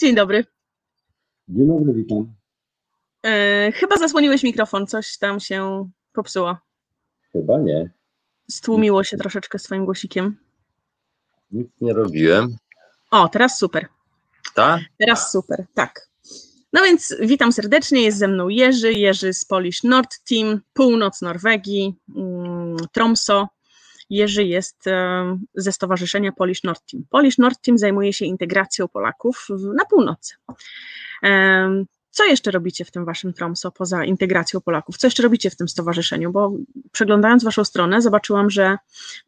Dzień dobry. Dzień dobry, witam. E, chyba zasłoniłeś mikrofon, coś tam się popsuło. Chyba nie. Stłumiło się troszeczkę swoim głosikiem. Nic nie robiłem. O, teraz super. Tak? Teraz super, tak. No więc witam serdecznie, jest ze mną Jerzy, Jerzy z Polish Nord Team, północ Norwegii, mm, Tromso. Jerzy jest ze Stowarzyszenia Polish Nord Team. Polish Nord Team zajmuje się integracją Polaków na północy. Co jeszcze robicie w tym waszym Tromso poza integracją Polaków? Co jeszcze robicie w tym stowarzyszeniu? Bo przeglądając waszą stronę, zobaczyłam, że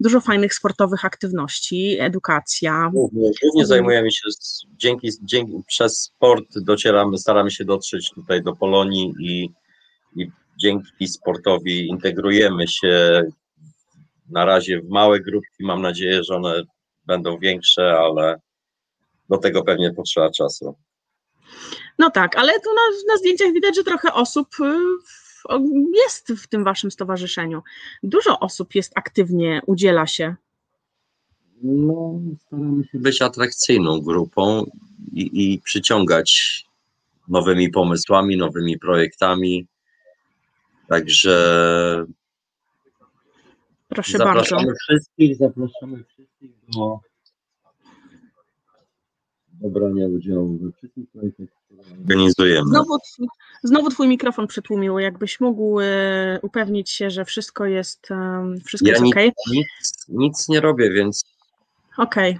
dużo fajnych sportowych aktywności, edukacja. Głównie, głównie zajmujemy się, dzięki, dzięki, przez sport docieramy, staramy się dotrzeć tutaj do Polonii i, i dzięki sportowi integrujemy się na razie w małe grupki. Mam nadzieję, że one będą większe, ale do tego pewnie potrzeba czasu. No tak, ale tu na, na zdjęciach widać, że trochę osób y, jest w tym waszym stowarzyszeniu. Dużo osób jest aktywnie, udziela się. No, staramy się być atrakcyjną grupą i, i przyciągać nowymi pomysłami, nowymi projektami. Także Proszę zapraszamy bardzo. wszystkich, zapraszamy wszystkich do, do brania udziału we wszystkich projektach, które organizujemy. Znowu, twój- znowu twój mikrofon przytłumiło. Jakbyś mógł y, upewnić się, że wszystko jest, em, wszystko Ja jest nic, ok. nic, nic nie robię, więc Okej.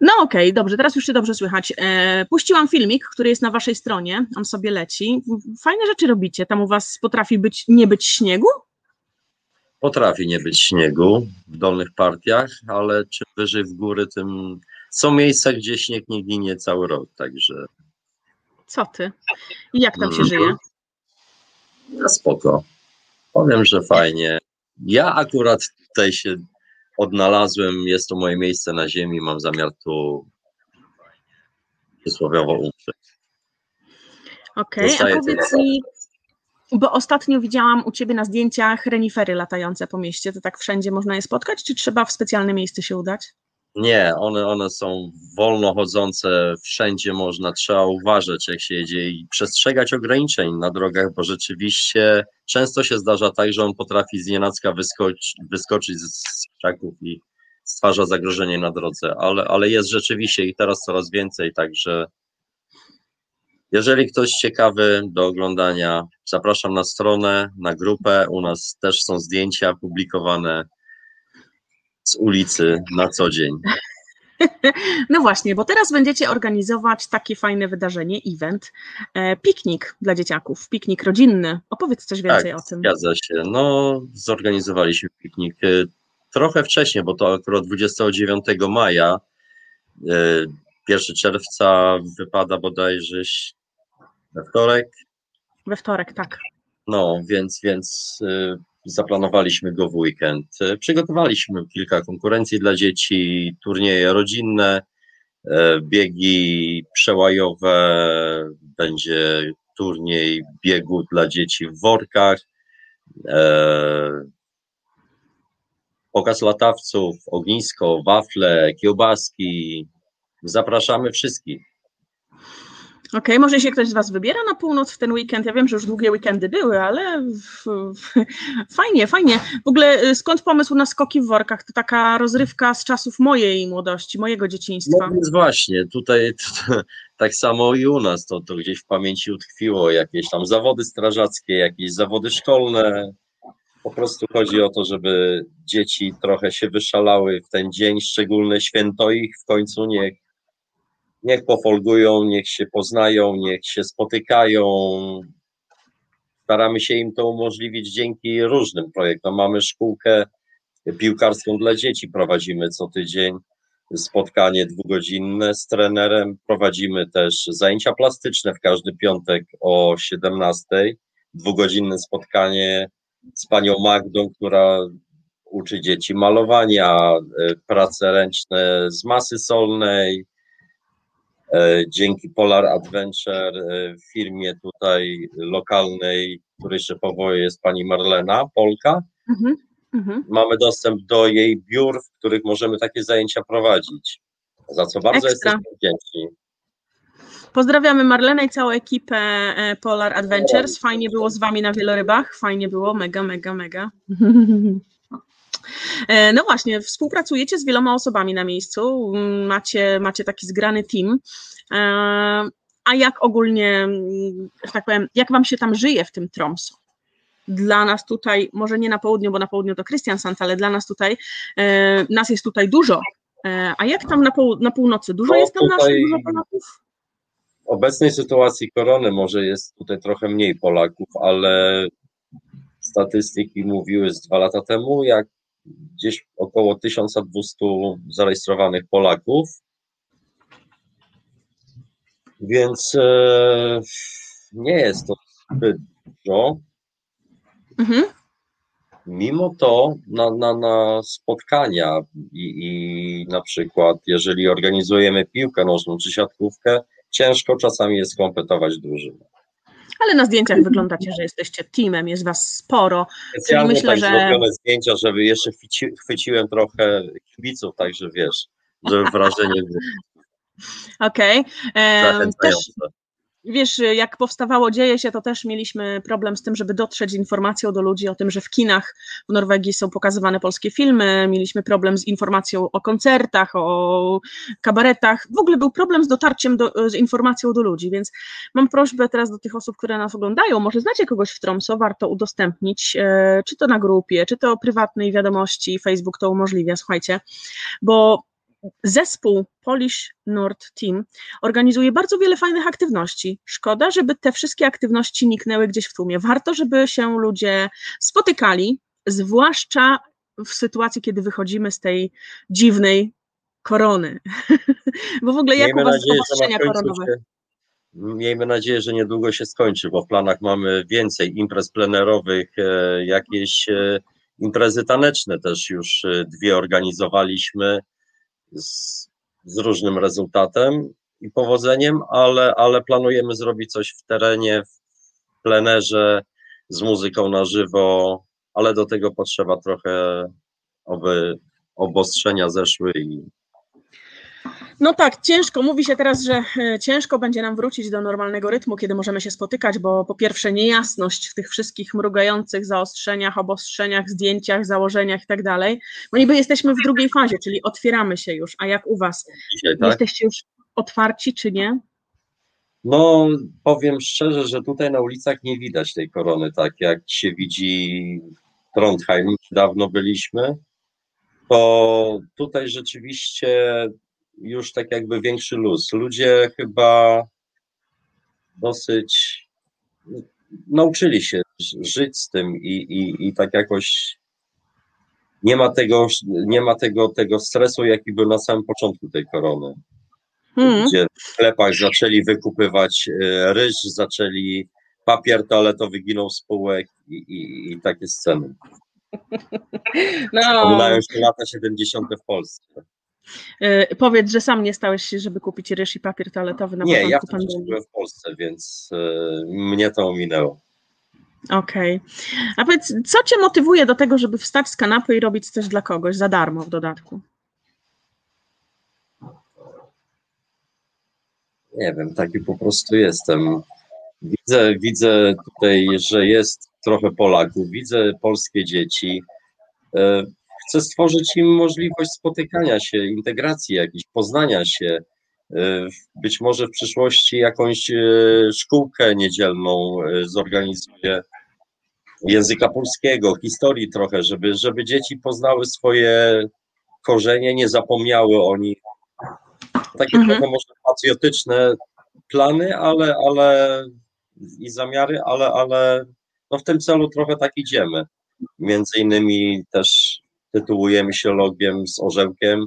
No okej, dobrze, teraz już się dobrze słychać. E, puściłam filmik, który jest na waszej stronie, on sobie leci. Fajne rzeczy robicie. Tam u was potrafi być, nie być śniegu? Potrafi nie być śniegu w dolnych partiach, ale czym wyżej w góry, tym są miejsca, gdzie śnieg nie ginie cały rok, także Co ty? I jak tam się Mhm. żyje? No spoko. Powiem, że fajnie. Ja akurat tutaj się odnalazłem, jest to moje miejsce na ziemi, mam zamiar tu przysłowiowo umrzeć. Okej, a Zostaje powiedz mi, bo ostatnio widziałam u ciebie na zdjęciach renifery latające po mieście. To tak wszędzie można je spotkać, czy trzeba w specjalne miejsce się udać? Nie, one, one są wolno chodzące, wszędzie można, trzeba uważać jak się jedzie i przestrzegać ograniczeń na drogach, bo rzeczywiście często się zdarza tak, że on potrafi z nienacka wyskoczyć, wyskoczyć z, krzaków i stwarza zagrożenie na drodze, ale, ale jest rzeczywiście i teraz coraz więcej, także jeżeli ktoś ciekawy do oglądania, zapraszam na stronę, na grupę, u nas też są zdjęcia publikowane z ulicy na co dzień. No właśnie, bo teraz będziecie organizować takie fajne wydarzenie, event, e, piknik dla dzieciaków, piknik rodzinny. Opowiedz coś więcej tak, o tym. Zgadza się. No, zorganizowaliśmy piknik y, trochę wcześniej, bo to akurat 29 maja. y, 1 czerwca wypada bodajże we wtorek. We wtorek, tak. No, więc, więc y, zaplanowaliśmy go w weekend. Y, Przygotowaliśmy kilka konkurencji dla dzieci, turnieje rodzinne, y, biegi przełajowe, będzie turniej biegu dla dzieci w workach, pokaz latawców, ognisko, wafle, kiełbaski. Zapraszamy wszystkich. Okej, może się ktoś z Was wybiera na północ w ten weekend? Ja wiem, że już długie weekendy były, ale fajnie, fajnie. W ogóle y, skąd pomysł na skoki w workach? To taka rozrywka z czasów mojej młodości, mojego No dzieciństwa. więc właśnie, tutaj to, tak samo i u nas to, to gdzieś w pamięci utkwiło, jakieś tam zawody strażackie, jakieś zawody szkolne. Po prostu chodzi o to, żeby dzieci trochę się wyszalały w ten dzień, szczególne święto ich w końcu niech, niech pofolgują, niech się poznają, niech się spotykają. Staramy się im to umożliwić dzięki różnym projektom. Mamy szkółkę piłkarską dla dzieci, prowadzimy co tydzień spotkanie dwugodzinne z trenerem. Prowadzimy też zajęcia plastyczne w każdy piątek o 17. Dwugodzinne spotkanie z panią Magdą, która uczy dzieci malowania, e, prace ręczne z masy solnej. E, Dzięki Polar Adventure e, firmie tutaj lokalnej, której szefowo jest pani Marlena Polka, Mhm, mhm. mamy dostęp do jej biur, w których możemy takie zajęcia prowadzić. Za co bardzo Ekstra. jesteśmy wdzięczni. Pozdrawiamy Marlenę i całą ekipę e, Polar Adventures. Fajnie było z Wami na wielorybach. Fajnie było, mega, mega, mega. E, no właśnie, współpracujecie z wieloma osobami na miejscu, macie, macie taki zgrany team. E, a jak ogólnie, że tak powiem, jak Wam się tam żyje w tym Tromso? Dla nas tutaj, może nie na południu, bo na południu to Krystian Sant, ale dla nas tutaj, nas jest tutaj dużo. A jak tam na, pół, na północy? Dużo no, jest tam naszych, dużo Polaków? W obecnej sytuacji korony może jest tutaj trochę mniej Polaków, ale statystyki mówiły z dwa lata temu, jak gdzieś około 1200 zarejestrowanych Polaków. Więc e, nie jest to zbyt dużo. Mhm. Mimo to na, na, na spotkania i, i na przykład, jeżeli organizujemy piłkę nożną czy siatkówkę, ciężko czasami jest kompletować drużynę. Ale na zdjęciach wyglądacie, że jesteście teamem, jest was sporo. Specjalnie myślę, tak że... zrobione zdjęcia, żeby jeszcze chwyci, chwyciłem trochę kibiców, także wiesz, żeby wrażenie było. Okej. Okay. Też, wiesz, jak powstawało Dzieje się, to też mieliśmy problem z tym, żeby dotrzeć z informacją do ludzi o tym, że w kinach w Norwegii są pokazywane polskie filmy, mieliśmy problem z informacją o koncertach, o kabaretach, w ogóle był problem z dotarciem do, z informacją do ludzi, więc mam prośbę teraz do tych osób, które nas oglądają, może znacie kogoś w Tromso, warto udostępnić, e, czy to na grupie, czy to prywatnej wiadomości, Facebook to umożliwia, słuchajcie, bo zespół Polish Nord Team organizuje bardzo wiele fajnych aktywności. Szkoda, żeby te wszystkie aktywności niknęły gdzieś w tłumie. Warto, żeby się ludzie spotykali, zwłaszcza w sytuacji, kiedy wychodzimy z tej dziwnej korony. Bo w ogóle jak Miejmy u Was nadzieję, obostrzenia koronowe? Się, miejmy nadzieję, że niedługo się skończy, bo w planach mamy więcej imprez plenerowych, e, jakieś e, imprezy taneczne też już e, dwie organizowaliśmy z, z różnym rezultatem i powodzeniem, ale, ale planujemy zrobić coś w terenie, w plenerze, z muzyką na żywo, ale do tego potrzeba trochę, aby obostrzenia zeszły i no tak, ciężko. Mówi się teraz, że e, ciężko będzie nam wrócić do normalnego rytmu, kiedy możemy się spotykać, bo po pierwsze niejasność w tych wszystkich mrugających zaostrzeniach, obostrzeniach, zdjęciach, założeniach i tak dalej. Bo niby jesteśmy w drugiej fazie, czyli otwieramy się już. A jak u Was? Dzisiaj, tak? Jesteście już otwarci, czy nie? No, powiem szczerze, że tutaj na ulicach nie widać tej korony, tak jak się widzi w Trondheim, dawno byliśmy, to tutaj rzeczywiście już tak jakby większy luz. Ludzie chyba dosyć nauczyli się żyć z tym i, i, i tak jakoś nie ma tego, nie ma tego, tego stresu, jaki był na samym początku tej korony. Hmm. Gdzie w sklepach zaczęli wykupywać e, ryż, zaczęli papier toaletowy ginął z półek i, i, i takie sceny. No. Wspominają się lata 70. w Polsce. Yy, powiedz, że sam nie stałeś się, żeby kupić ryż i papier toaletowy na nie, początku ja pandemii. Nie, ja w Polsce, więc yy, mnie to ominęło. Okej. Okay. A powiedz, co Cię motywuje do tego, żeby wstać z kanapy i robić coś dla kogoś za darmo w dodatku? Nie wiem, taki po prostu jestem. Widzę, widzę tutaj, że jest trochę Polaków, widzę polskie dzieci. Chcę stworzyć im możliwość spotykania się, integracji jakiejś, poznania się. E, być może w przyszłości jakąś e, szkółkę niedzielną e, zorganizuję języka polskiego, historii trochę, żeby, żeby dzieci poznały swoje korzenie, nie zapomniały o nich. Takie mhm. trochę może patriotyczne plany, ale, ale i zamiary, ale, ale no w tym celu trochę tak idziemy. Między innymi też tytułujemy się logiem z orzełkiem.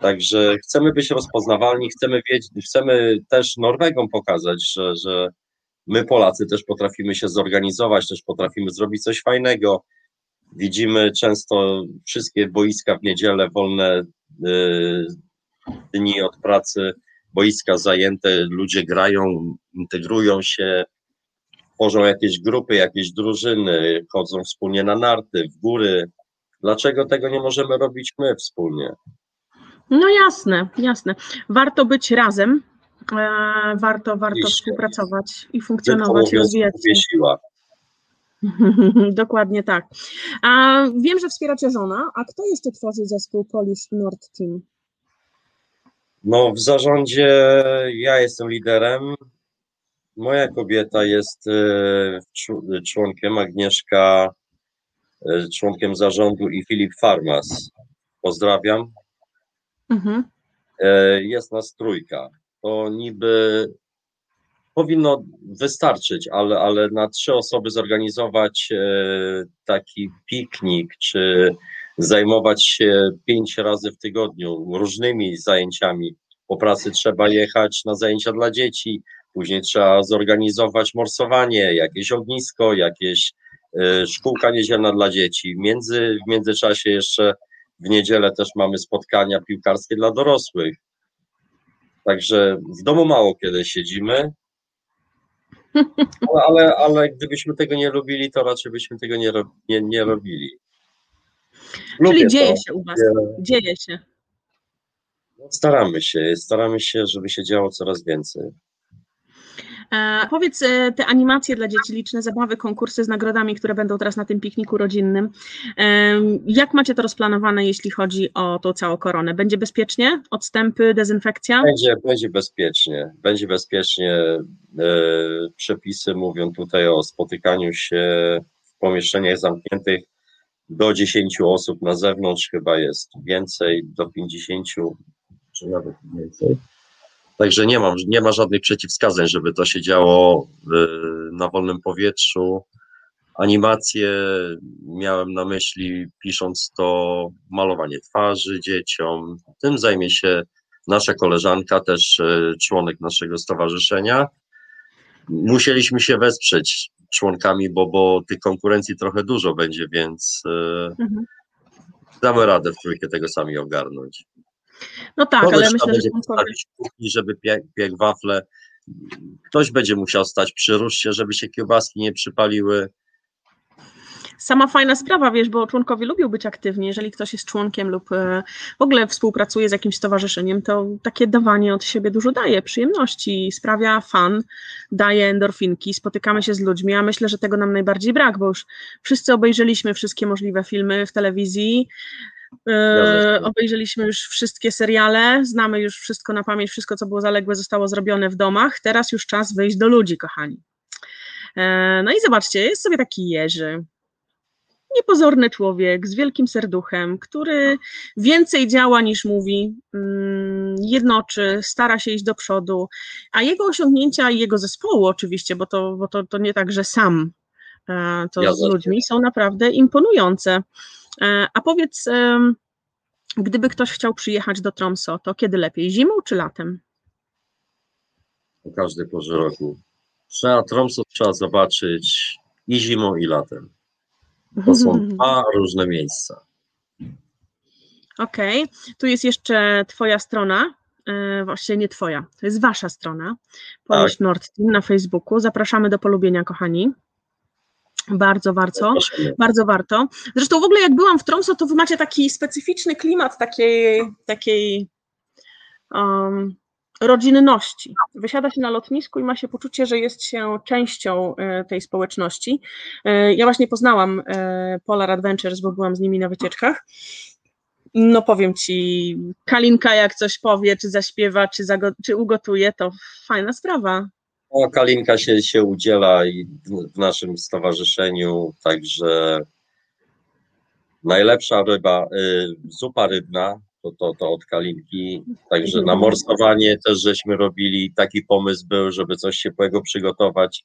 Także chcemy być rozpoznawalni, chcemy wiedzieć, chcemy też Norwegom pokazać, że, że my Polacy też potrafimy się zorganizować, też potrafimy zrobić coś fajnego. Widzimy często wszystkie boiska w niedzielę, wolne y, dni od pracy, boiska zajęte, ludzie grają, integrują się, tworzą jakieś grupy, jakieś drużyny, chodzą wspólnie na narty, w góry, Dlaczego tego nie możemy robić my wspólnie? No jasne, jasne. Warto być razem, warto, warto współpracować i funkcjonować rozwijać się. Dokładnie tak. A wiem, że wspieracie żona, a kto jeszcze tworzy zespół Polish Nord Team? No, w zarządzie ja jestem liderem. Moja kobieta jest e, członkiem, Agnieszka e, członkiem zarządu i Filip Farmas. Pozdrawiam. Mhm. E, jest nas trójka. To niby powinno wystarczyć, ale, ale na trzy osoby zorganizować taki piknik, czy zajmować się pięć razy w tygodniu różnymi zajęciami. Po pracy trzeba jechać na zajęcia dla dzieci, później trzeba zorganizować morsowanie, jakieś ognisko, jakieś szkółka niedzielna dla dzieci. Między, w międzyczasie jeszcze w niedzielę też mamy spotkania piłkarskie dla dorosłych. Także w domu mało kiedy siedzimy, ale, ale gdybyśmy tego nie robili, to raczej byśmy tego nie, nie, nie robili. Lubię Czyli dzieje to. się u Was, dzieje się. No, staramy się, staramy się, żeby się działo coraz więcej. E, powiedz, e, te animacje dla dzieci, liczne zabawy, konkursy z nagrodami, które będą teraz na tym pikniku rodzinnym. E, jak macie to rozplanowane, jeśli chodzi o tą całą koronę? Będzie bezpiecznie? Odstępy, dezynfekcja? Będzie, będzie bezpiecznie. Będzie bezpiecznie. Przepisy mówią tutaj o spotykaniu się w pomieszczeniach zamkniętych do 10 osób na zewnątrz chyba jest więcej, do 50 czy nawet więcej. Także nie, mam, nie ma żadnych przeciwwskazań, żeby to się działo na wolnym powietrzu. Animacje miałem na myśli, pisząc to, malowanie twarzy dzieciom. Tym zajmie się nasza koleżanka, też e, członek naszego stowarzyszenia. Musieliśmy się wesprzeć członkami, bo, bo tych konkurencji trochę dużo będzie, więc e, mhm. damy radę w trójkę tego sami ogarnąć. No tak, Kogoś ale myślę, że postawić kuchni, żeby piekł wafle. Ktoś będzie musiał stać przy ruszcie, żeby się kiełbaski nie przypaliły sama fajna sprawa, wiesz, bo członkowie lubią być aktywni. Jeżeli ktoś jest członkiem lub e, w ogóle współpracuje z jakimś stowarzyszeniem, to takie dawanie od siebie dużo daje, przyjemności, sprawia fan, daje endorfinki, spotykamy się z ludźmi, a myślę, że tego nam najbardziej brak, bo już wszyscy obejrzeliśmy wszystkie możliwe filmy w telewizji, Yy, obejrzeliśmy już wszystkie seriale, znamy już wszystko na pamięć, wszystko co było zaległe zostało zrobione w domach. Teraz już czas wyjść do ludzi, kochani. Yy, no i zobaczcie, jest sobie taki Jerzy, niepozorny człowiek z wielkim serduchem, który więcej działa niż mówi, mm, jednoczy, stara się iść do przodu, a jego osiągnięcia i jego zespołu oczywiście, bo to, bo to, to nie tak, że sam e, to ja z ludźmi, są naprawdę imponujące. E, a powiedz, gdyby ktoś chciał przyjechać do Tromso, to kiedy lepiej, zimą czy latem? O każdej porze roku. Trzeba Tromso trzeba zobaczyć i zimą, i latem. To są dwa różne miejsca. Okej, okay. tu jest jeszcze Twoja strona, e, właściwie nie Twoja, to jest Wasza strona, Polish tak. Nord Team na Facebooku. Zapraszamy do polubienia, kochani. Bardzo, bardzo, bardzo warto. Zresztą w ogóle jak byłam w Tromso, to wy macie taki specyficzny klimat takiej, takiej um, rodzinności. Wysiada się na lotnisku i ma się poczucie, że jest się częścią e, tej społeczności. E, ja właśnie poznałam e, Polar Adventures, bo byłam z nimi na wycieczkach. No powiem ci, Kalinka jak coś powie, czy zaśpiewa, czy, czy ugotuje, to fajna sprawa. No, Kalinka się, się udziela w naszym stowarzyszeniu, także najlepsza ryba, y, zupa rybna, to, to, to od Kalinki, także na morsowanie też żeśmy robili, taki pomysł był, żeby coś ciepłego przygotować.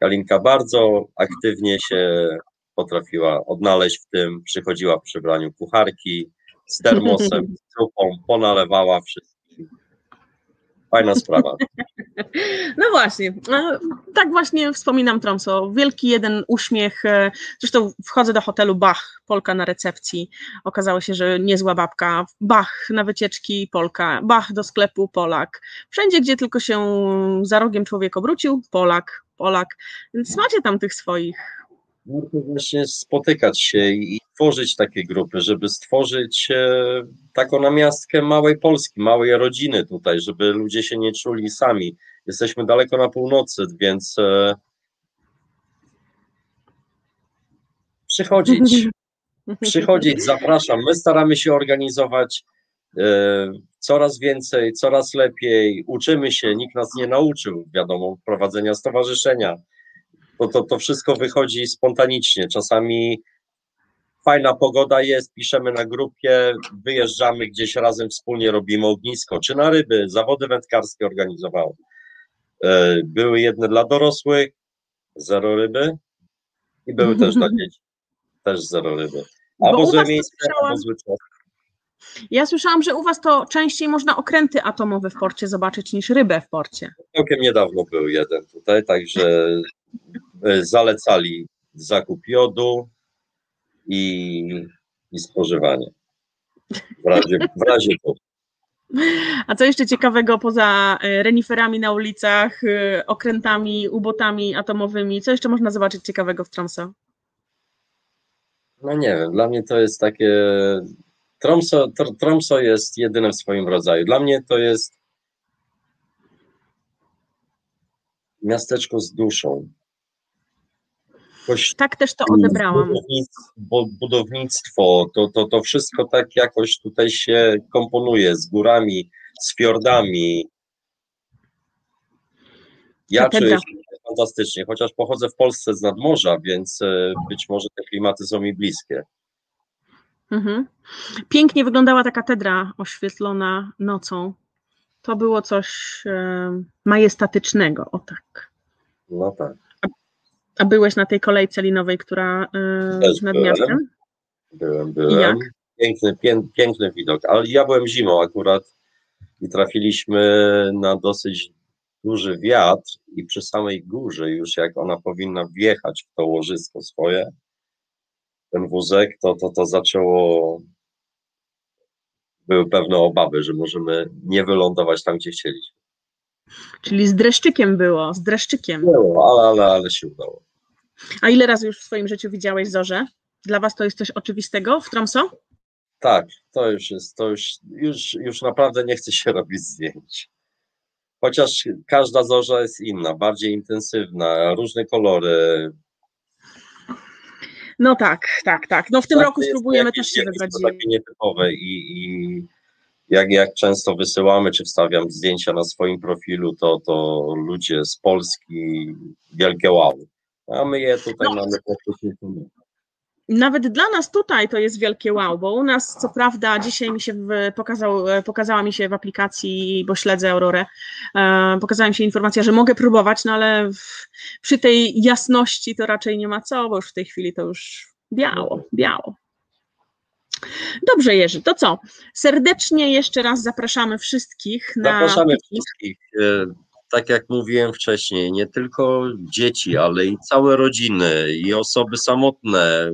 Kalinka bardzo aktywnie się potrafiła odnaleźć w tym, przychodziła w przebraniu kucharki z termosem, z zupą, ponalewała wszystkim. Fajna sprawa. No właśnie, tak właśnie wspominam Tromso. Wielki jeden uśmiech. Zresztą wchodzę do hotelu Bach, Polka na recepcji. Okazało się, że niezła babka. Bach na wycieczki, Polka. Bach do sklepu, Polak. Wszędzie, gdzie tylko się za rogiem człowiek obrócił, Polak, Polak. Więc macie tam tych swoich warto właśnie spotykać się i tworzyć takie grupy, żeby stworzyć e, taką namiastkę małej Polski, małej rodziny tutaj, żeby ludzie się nie czuli sami. Jesteśmy daleko na północy, więc e, przychodzić, przychodzić, zapraszam. My staramy się organizować e, coraz więcej, coraz lepiej, uczymy się, nikt nas nie nauczył, wiadomo, prowadzenia stowarzyszenia. To, to, to wszystko wychodzi spontanicznie. Czasami fajna pogoda jest, piszemy na grupie, wyjeżdżamy gdzieś razem, wspólnie robimy ognisko, czy na ryby, zawody wędkarskie organizowałem. Były jedne dla dorosłych, zero ryby i były też dla dzieci, też zero ryby. Albo złe miejsce, albo zły czas. Ja słyszałam, że u Was to częściej można okręty atomowe w porcie zobaczyć niż rybę w porcie. Całkiem niedawno był jeden tutaj, także zalecali zakup jodu i, i spożywanie. W razie, w razie to. A co jeszcze ciekawego poza e, reniferami na ulicach, e, okrętami, ubotami atomowymi? Co jeszcze można zobaczyć ciekawego w Tromso? No nie wiem, dla mnie to jest takie. Tromso, Tromso jest jedyne w swoim rodzaju. Dla mnie to jest miasteczko z duszą. Jakoś tak też to odebrałam. Budownictwo, budownictwo to, to, to wszystko tak jakoś tutaj się komponuje z górami, z fiordami. Ja czuję się fantastycznie, chociaż pochodzę w Polsce z nadmorza, więc e, być może te klimaty są mi bliskie. Mhm. Pięknie wyglądała ta katedra oświetlona nocą. To było coś e, majestatycznego, o tak. No tak. A byłeś na tej kolejce linowej, która yy, nad byłem. miastem? Byłem, byłem. Jak? Piękny, pię, piękny widok, ale ja byłem zimą akurat i trafiliśmy na dosyć duży wiatr i przy samej górze już jak ona powinna wjechać w to łożysko swoje, ten wózek, to, to, to zaczęło były pewne obawy, że możemy nie wylądować tam, gdzie chcieliśmy. Czyli z dreszczykiem było, z dreszczykiem. Było, ale, ale, ale się udało. A ile razy już w swoim życiu widziałeś zorze? Dla was to jest coś oczywistego w Tromso? Tak, to już jest, to już, już, już naprawdę nie chce się robić zdjęć. Chociaż każda zorza jest inna, bardziej intensywna, różne kolory. No tak, tak, tak. No w tym tak, roku spróbujemy też się wybrać. To takie nietypowe i, i jak, jak często wysyłamy, czy wstawiam zdjęcia na swoim profilu, to, to ludzie z Polski wielkie wow a my je tutaj no. mamy praktycznie nawet dla nas tutaj to jest wielkie wow, bo u nas co prawda dzisiaj mi się pokazał, pokazała mi się w aplikacji, bo śledzę Aurorę, e, pokazała mi się informacja, że mogę próbować, no ale w, przy tej jasności to raczej nie ma co, bo już w tej chwili to już biało, biało. Dobrze Jerzy, to co? Serdecznie jeszcze raz zapraszamy wszystkich na Zapraszamy wszystkich. Tak jak mówiłem wcześniej, nie tylko dzieci, ale i całe rodziny i osoby samotne.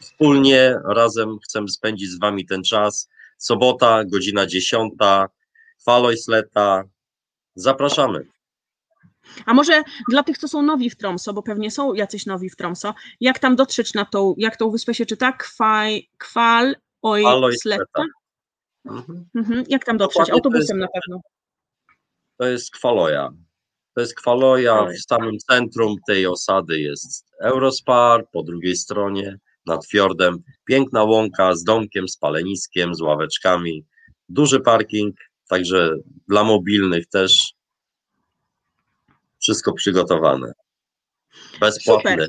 Wspólnie razem chcemy spędzić z Wami ten czas. Sobota, godzina 10, Falojsleta. Zapraszamy. A może dla tych, co są nowi w Tromso, bo pewnie są jacyś nowi w Tromso, jak tam dotrzeć na tą, jak tą wyspę się czyta? Kwaj, kwal, oj, sleta? Mhm. Mhm. Jak tam dotrzeć? Autobusem na pewno to jest Kwaloja. To jest Kwaloja, w samym centrum tej osady jest Eurospar, po drugiej stronie nad fiordem piękna łąka z domkiem, z paleniskiem, z ławeczkami, duży parking, także dla mobilnych też wszystko przygotowane. Bezpłatne. Super.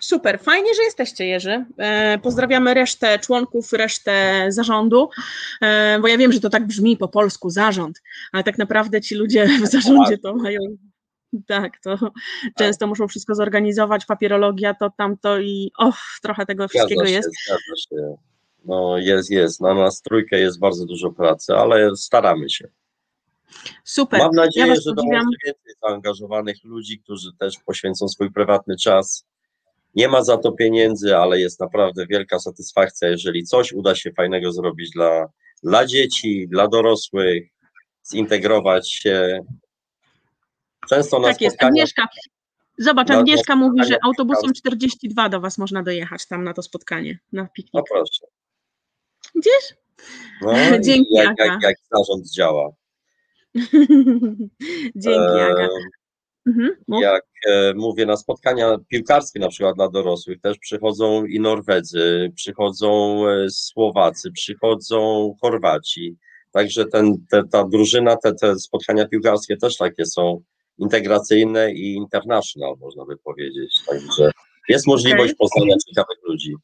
Super, fajnie, że jesteście, Jerzy. E, pozdrawiamy resztę członków, resztę zarządu, e, bo ja wiem, że to tak brzmi po polsku zarząd, ale tak naprawdę ci ludzie w zarządzie to mają. Tak, to często muszą wszystko zorganizować, papierologia, to tamto i och, trochę tego wszystkiego się, jest. Się. No jest, jest. Na nas trójkę jest bardzo dużo pracy, ale staramy się. Super. Mam nadzieję, ja że dołączy więcej zaangażowanych ludzi, którzy też poświęcą swój prywatny czas nie ma za to pieniędzy, ale jest naprawdę wielka satysfakcja, jeżeli coś uda się fajnego zrobić dla, dla dzieci, dla dorosłych, zintegrować się. Często na tak. Jest. Zobacz, Na- Agnieszka na mówi, że autobusem 42 do Was można dojechać tam na to spotkanie, na No piknik. proszę. Widzisz? No, Dzięki, jak, jak, jak zarząd działa. Dzięki, Aga. Mhm. mów. jak e, mówię, na spotkania piłkarskie na przykład dla dorosłych też przychodzą i Norwedzy, przychodzą e, Słowacy, przychodzą Chorwaci. Także ten, te, ta drużyna, te, te spotkania piłkarskie też takie są integracyjne i international, można by powiedzieć. Także jest możliwość poznania ciekawych ludzi.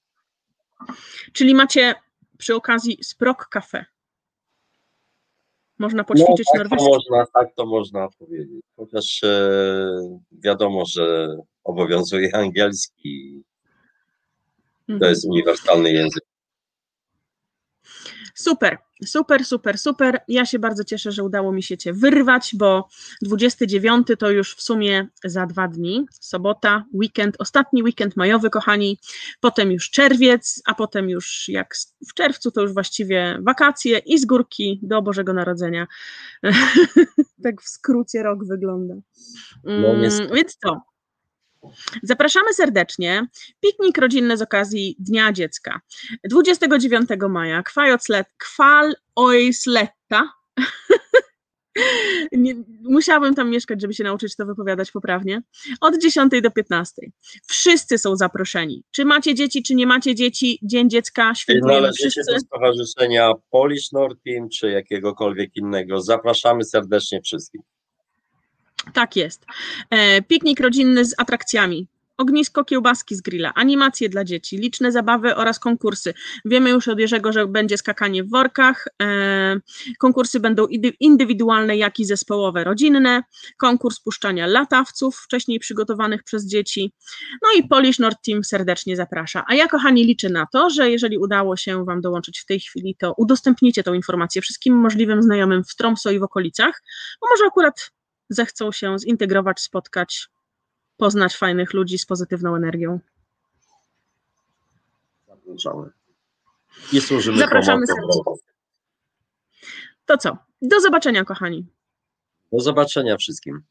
Czyli macie przy okazji Sprok Cafe. Można poćwiczyć no, tak to norweski. można, tak to można powiedzieć. Chociaż e, wiadomo, że obowiązuje angielski, to Mhm. jest uniwersalny język. Super, super, super, super. Ja się bardzo cieszę, że udało mi się Cię wyrwać, bo 29 to już w sumie za dwa dni, sobota, weekend, ostatni weekend majowy, kochani, potem już czerwiec, a potem już jak w czerwcu to już właściwie wakacje i z górki do Bożego Narodzenia. tak w skrócie rok wygląda. No, Mm. Więc co? Zapraszamy serdecznie. Piknik rodzinny z okazji Dnia Dziecka. 29 maja Kwal Oisletta. Nie, musiałabym tam mieszkać, żeby się nauczyć to wypowiadać poprawnie. Od 10 do 15. Wszyscy są zaproszeni. Czy macie dzieci, czy nie macie dzieci, Dzień Dziecka Czy świętujemy należycie wszyscy. do stowarzyszenia Polish Nord Team, czy jakiegokolwiek innego? Zapraszamy serdecznie wszystkich. Tak jest. E, piknik rodzinny z atrakcjami. Ognisko kiełbaski z grilla, animacje dla dzieci, liczne zabawy oraz konkursy. Wiemy już od Jerzego, że będzie skakanie w workach. E, konkursy będą indywidualne, jak i zespołowe, rodzinne. Konkurs puszczania latawców, wcześniej przygotowanych przez dzieci. No i Polish Nord Team serdecznie zaprasza. A ja, kochani, liczę na to, że jeżeli udało się Wam dołączyć w tej chwili, to udostępnicie tą informację wszystkim możliwym znajomym w Tromso i w okolicach, bo może akurat zechcą się zintegrować, spotkać, poznać fajnych ludzi z pozytywną energią. Zapraszamy. I służymy Zapraszamy pomocą. To co? Do zobaczenia, kochani. Do zobaczenia wszystkim.